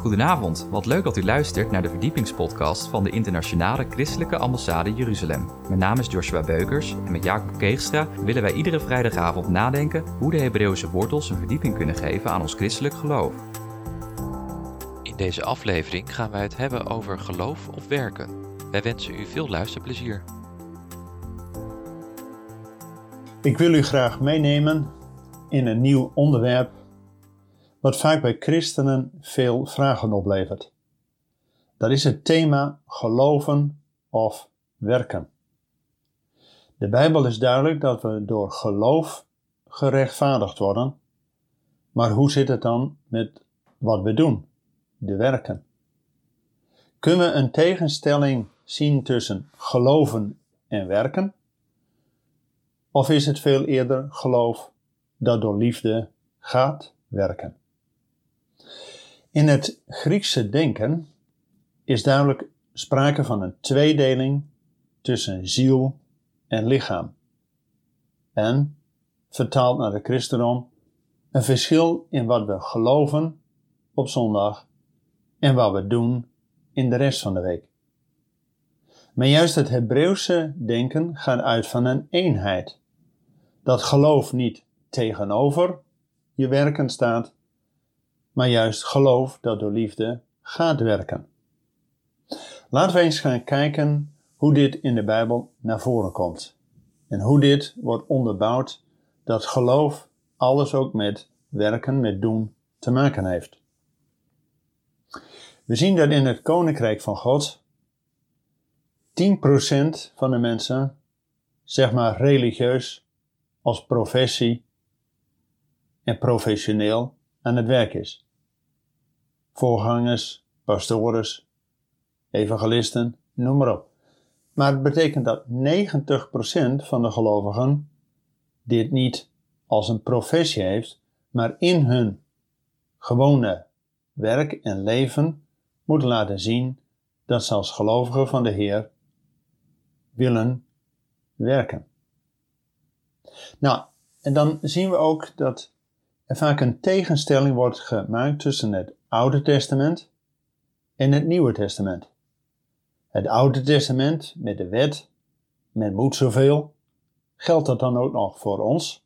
Goedenavond, wat leuk dat u luistert naar de verdiepingspodcast van de Internationale Christelijke Ambassade Jeruzalem. Mijn naam is Joshua Beukers en met Jacob Keegstra willen wij iedere vrijdagavond nadenken hoe de Hebreeuwse wortels een verdieping kunnen geven aan ons christelijk geloof. In deze aflevering gaan wij het hebben over geloof of werken. Wij wensen u veel luisterplezier. Ik wil u graag meenemen in een nieuw onderwerp wat vaak bij christenen veel vragen oplevert. Dat is het thema geloven of werken. De Bijbel is duidelijk dat we door geloof gerechtvaardigd worden, maar hoe zit het dan met wat we doen, de werken? Kunnen we een tegenstelling zien tussen geloven en werken? Of is het veel eerder geloof dat door liefde gaat werken? In het Griekse denken is duidelijk sprake van een tweedeling tussen ziel en lichaam. En, vertaald naar de christendom, een verschil in wat we geloven op zondag en wat we doen in de rest van de week. Maar juist het Hebreeuwse denken gaat uit van een eenheid. Dat geloof niet tegenover je werken staat, maar juist geloof dat door liefde gaat werken. Laten we eens gaan kijken hoe dit in de Bijbel naar voren komt en hoe dit wordt onderbouwd dat geloof alles ook met werken, met doen te maken heeft. We zien dat in het Koninkrijk van God 10% van de mensen, zeg maar religieus, als professie en professioneel aan het werk is. Voorgangers, pastores, evangelisten, noem maar op. Maar het betekent dat 90% van de gelovigen dit niet als een professie heeft, maar in hun gewone werk en leven moeten laten zien dat ze als gelovigen van de Heer willen werken. Nou, en dan zien we ook dat er vaak een tegenstelling wordt gemaakt tussen het Oude Testament en het Nieuwe Testament. Het Oude Testament met de wet, men moet zoveel, geldt dat dan ook nog voor ons?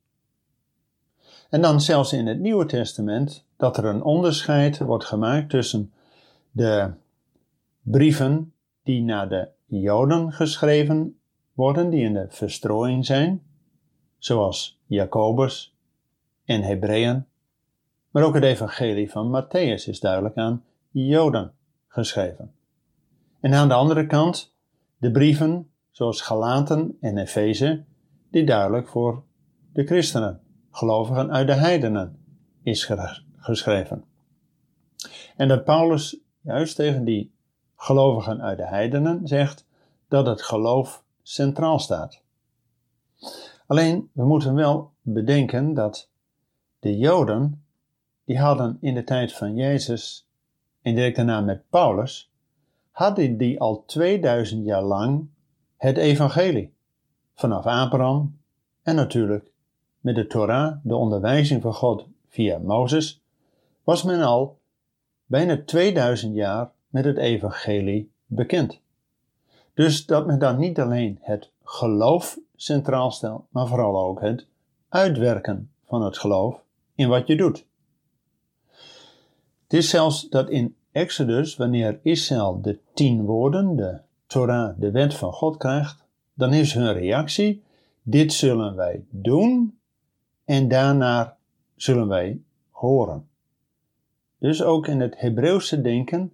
En dan zelfs in het Nieuwe Testament dat er een onderscheid wordt gemaakt tussen de brieven die naar de Joden geschreven worden, die in de verstrooiing zijn, zoals Jacobus en Hebreeën, maar ook het evangelie van Matthäus is duidelijk aan Joden geschreven. En aan de andere kant de brieven zoals Galaten en Efeze, die duidelijk voor de christenen, gelovigen uit de heidenen, is geschreven. En dat Paulus juist tegen die gelovigen uit de heidenen zegt dat het geloof centraal staat. Alleen, we moeten wel bedenken dat de Joden, die hadden in de tijd van Jezus en direct daarna met Paulus, hadden die al 2000 jaar lang het evangelie. Vanaf Abraham en natuurlijk met de Torah, de onderwijzing van God via Mozes, was men al bijna 2000 jaar met het evangelie bekend. Dus dat men dan niet alleen het geloof centraal stelt, maar vooral ook het uitwerken van het geloof in wat je doet. Het is zelfs dat in Exodus, wanneer Israël de tien woorden, de Torah, de wet van God krijgt, dan is hun reactie: dit zullen wij doen en daarna zullen wij horen. Dus ook in het Hebreeuwse denken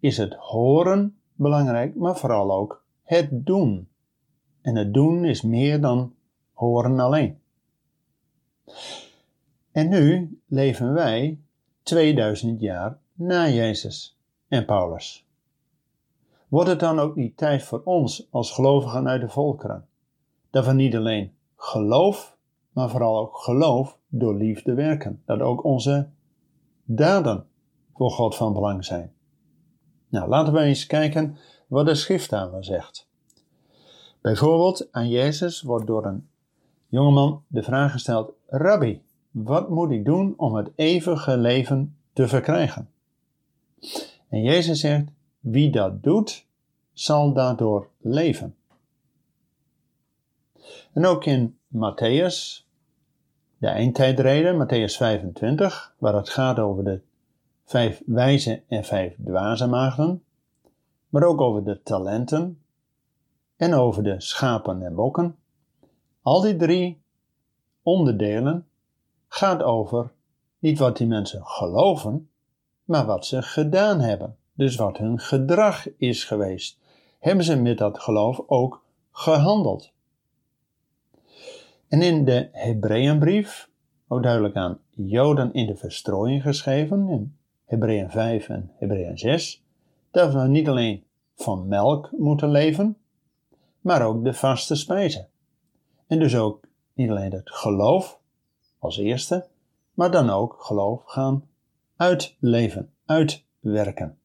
is het horen belangrijk, maar vooral ook het doen. En het doen is meer dan horen alleen. En nu leven wij 2000 jaar na Jezus en Paulus. Wordt het dan ook niet tijd voor ons als gelovigen uit de volkeren dat we niet alleen geloof, maar vooral ook geloof door liefde werken? Dat ook onze daden voor God van belang zijn. Nou, laten we eens kijken wat de schrift daarvan zegt. Bijvoorbeeld aan Jezus wordt door een jongeman de vraag gesteld: Rabbi, wat moet ik doen om het eeuwige leven te verkrijgen? En Jezus zegt, wie dat doet, zal daardoor leven. En ook in Matthäus, de eindtijdreden, Matthäus 25, waar het gaat over de vijf wijze en vijf dwaze maagden, maar ook over de talenten en over de schapen en bokken. Al die drie onderdelen gaat over niet wat die mensen geloven, maar wat ze gedaan hebben. Dus wat hun gedrag is geweest. Hebben ze met dat geloof ook gehandeld? En in de Hebreeënbrief, ook duidelijk aan Joden in de verstrooiing geschreven, in Hebreeën 5 en Hebreeën 6, dat we niet alleen van melk moeten leven, maar ook de vaste spijzen. En dus ook niet alleen het geloof als eerste, maar dan ook geloof gaan uitleven, uitwerken.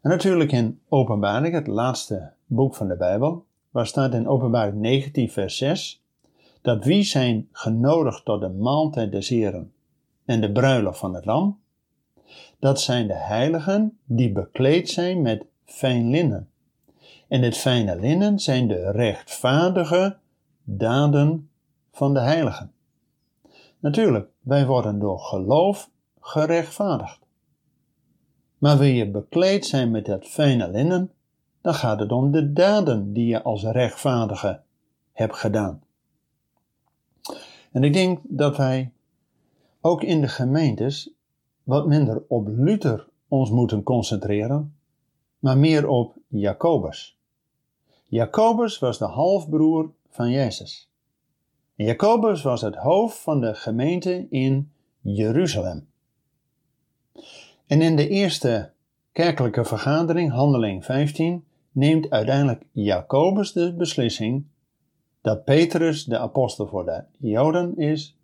En natuurlijk in Openbaring, het laatste boek van de Bijbel, waar staat in Openbaring 19, vers 6, dat wie zijn genodigd tot de maaltijd des Heren en de bruiloft van het lam, dat zijn de heiligen die bekleed zijn met fijn linnen. En het fijne linnen zijn de rechtvaardige daden van de heiligen. Natuurlijk, wij worden door geloof gerechtvaardigd. Maar wil je bekleed zijn met dat fijne linnen, dan gaat het om de daden die je als rechtvaardige hebt gedaan. En ik denk dat wij ook in de gemeentes wat minder op Luther ons moeten concentreren, maar meer op Jacobus. Jacobus was de halfbroer van Jezus. Jacobus was het hoofd van de gemeente in Jeruzalem. En in de eerste kerkelijke vergadering, handeling 15, neemt uiteindelijk Jacobus de beslissing dat Petrus de apostel voor de Joden is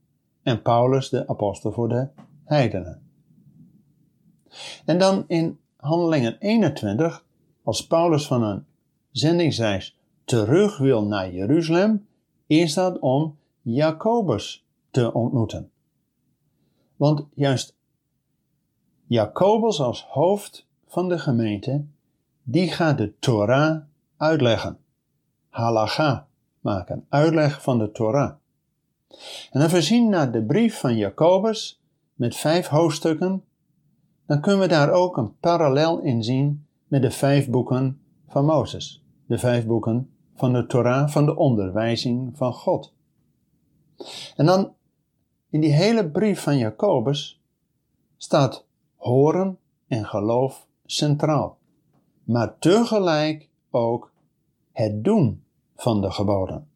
en Paulus de apostel voor de heidenen. En dan in handelingen 21, als Paulus van een zendingsreis terug wil naar Jeruzalem, is dat om Jacobus te ontmoeten. Want juist Jacobus als hoofd van de gemeente, die gaat de Torah uitleggen. Halacha maken, uitleg van de Torah. En als we zien naar de brief van Jacobus met vijf hoofdstukken, dan kunnen we daar ook een parallel in zien met de vijf boeken van Mozes. De vijf boeken van de Torah, van de onderwijzing van God. En dan in die hele brief van Jacobus staat horen en geloof centraal. Maar tegelijk ook het doen van de geboden.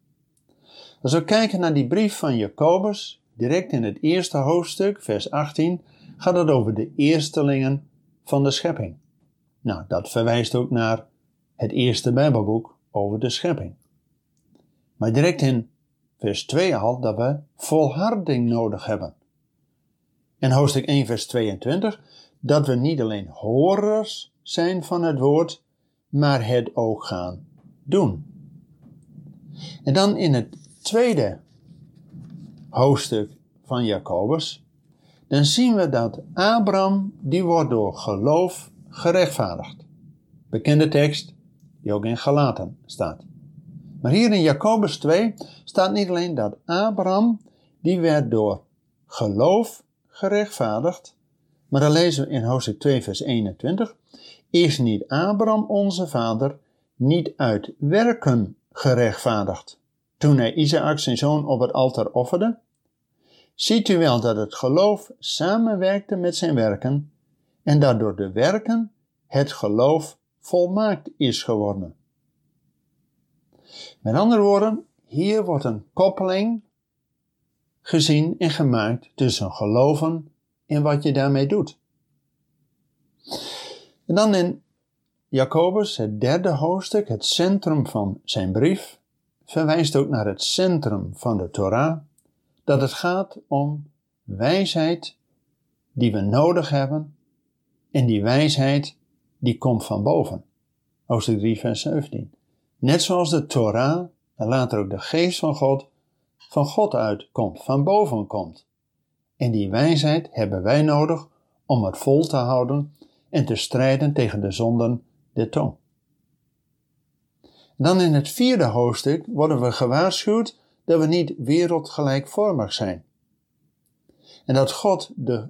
Als we kijken naar die brief van Jacobus, direct in het eerste hoofdstuk, vers 18, gaat het over de eerstelingen van de schepping. Nou, dat verwijst ook naar het eerste Bijbelboek over de schepping. Maar direct in vers 2 al dat we volharding nodig hebben. En hoofdstuk 1, vers 22, dat we niet alleen horers zijn van het woord, maar het ook gaan doen. En dan in het tweede hoofdstuk van Jacobus, dan zien we dat Abraham, die wordt door geloof gerechtvaardigd. Bekende tekst, die ook in Galaten staat. Maar hier in Jacobus 2 staat niet alleen dat Abraham, die werd door geloof gerechtvaardigd, maar dan lezen we in hoofdstuk 2 vers 21, is niet Abraham onze vader niet uit werken gerechtvaardigd, toen hij Isaac zijn zoon op het altaar offerde? Ziet u wel dat het geloof samenwerkte met zijn werken en dat door de werken het geloof volmaakt is geworden. Met andere woorden, hier wordt een koppeling gezien en gemaakt tussen geloven en wat je daarmee doet. En dan in Jacobus, het derde hoofdstuk, het centrum van zijn brief, verwijst ook naar het centrum van de Torah, dat het gaat om wijsheid die we nodig hebben en die wijsheid die komt van boven. Hoofdstuk 3, vers 17. Net zoals de Torah en later ook de geest van God van God uitkomt, van boven komt. En die wijsheid hebben wij nodig om het vol te houden en te strijden tegen de zonden der tong. Dan in het vierde hoofdstuk worden we gewaarschuwd dat we niet wereldgelijkvormig zijn. En dat God de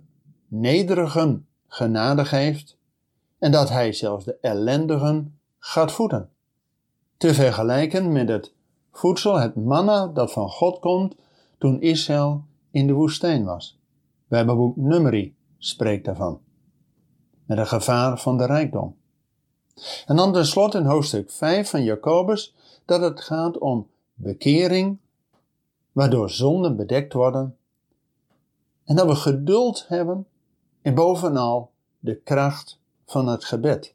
nederigen genade geeft en dat Hij zelfs de ellendigen gaat voeden. Te vergelijken met het voedsel, het manna dat van God komt toen Israël in de woestijn was. We hebben boek Numeri spreekt daarvan. Met een gevaar van de rijkdom. En dan tenslotte in hoofdstuk 5 van Jacobus dat het gaat om bekering, waardoor zonden bedekt worden. En dat we geduld hebben en bovenal de kracht van het gebed.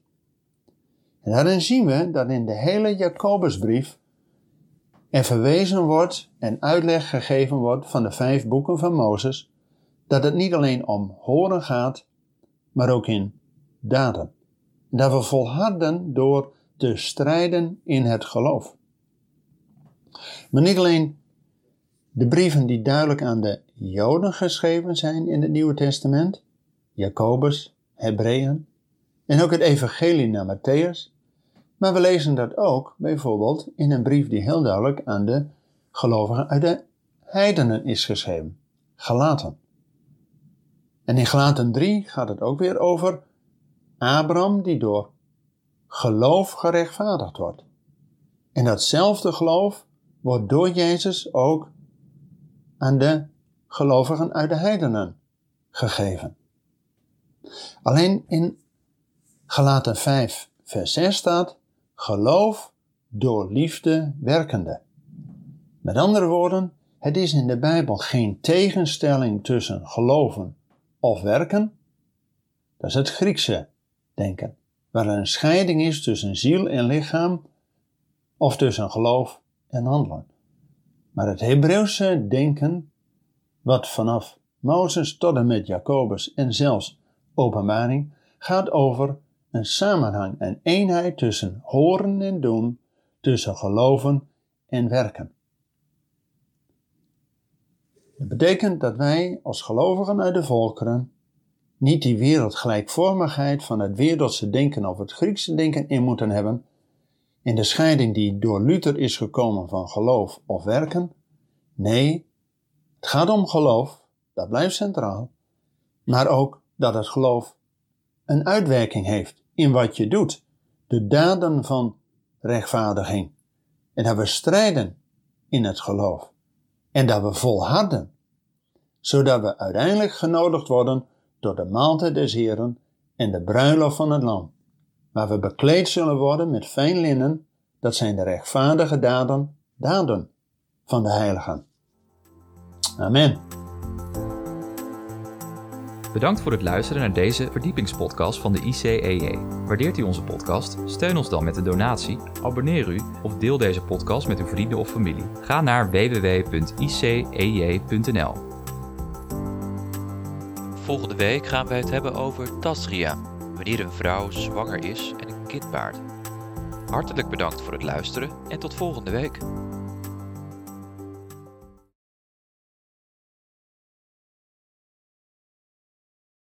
En daarin zien we dat in de hele Jacobusbrief er verwezen wordt en uitleg gegeven wordt van de vijf boeken van Mozes, dat het niet alleen om horen gaat, maar ook in daden. dat we volharden door te strijden in het geloof. Maar niet alleen de brieven die duidelijk aan de Joden geschreven zijn in het Nieuwe Testament, Jacobus, Hebreeën, en ook het Evangelie naar Matthäus, maar we lezen dat ook bijvoorbeeld in een brief die heel duidelijk aan de gelovigen uit de heidenen is geschreven, Galaten. En in Galaten 3 gaat het ook weer over Abraham die door geloof gerechtvaardigd wordt. En datzelfde geloof wordt door Jezus ook aan de gelovigen uit de heidenen gegeven. Alleen in Galaten 5, vers 6 staat: geloof door liefde werkende. Met andere woorden, het is in de Bijbel geen tegenstelling tussen geloven of werken. Dat is het Griekse denken, waar er een scheiding is tussen ziel en lichaam of tussen geloof en handelen. Maar het Hebreeuwse denken, wat vanaf Mozes tot en met Jacobus en zelfs openbaring gaat over een samenhang, een eenheid tussen horen en doen, tussen geloven en werken. Dat betekent dat wij als gelovigen uit de volkeren niet die wereldgelijkvormigheid van het wereldse denken of het Griekse denken in moeten hebben, in de scheiding die door Luther is gekomen van geloof of werken. Nee, het gaat om geloof, dat blijft centraal, maar ook dat het geloof een uitwerking heeft in wat je doet, de daden van rechtvaardiging. En dat we strijden in het geloof. En dat we volharden, zodat we uiteindelijk genodigd worden door de maaltijd des Heren en de bruiloft van het lam, waar we bekleed zullen worden met fijn linnen, dat zijn de rechtvaardige daden, daden van de heiligen. Amen. Bedankt voor het luisteren naar deze verdiepingspodcast van de ICEJ. Waardeert u onze podcast? Steun ons dan met een donatie, abonneer u of deel deze podcast met uw vrienden of familie. Ga naar www.icej.nl. Volgende week gaan wij het hebben over Tasria, wanneer een vrouw zwanger is en een kind baart. Hartelijk bedankt voor het luisteren en tot volgende week.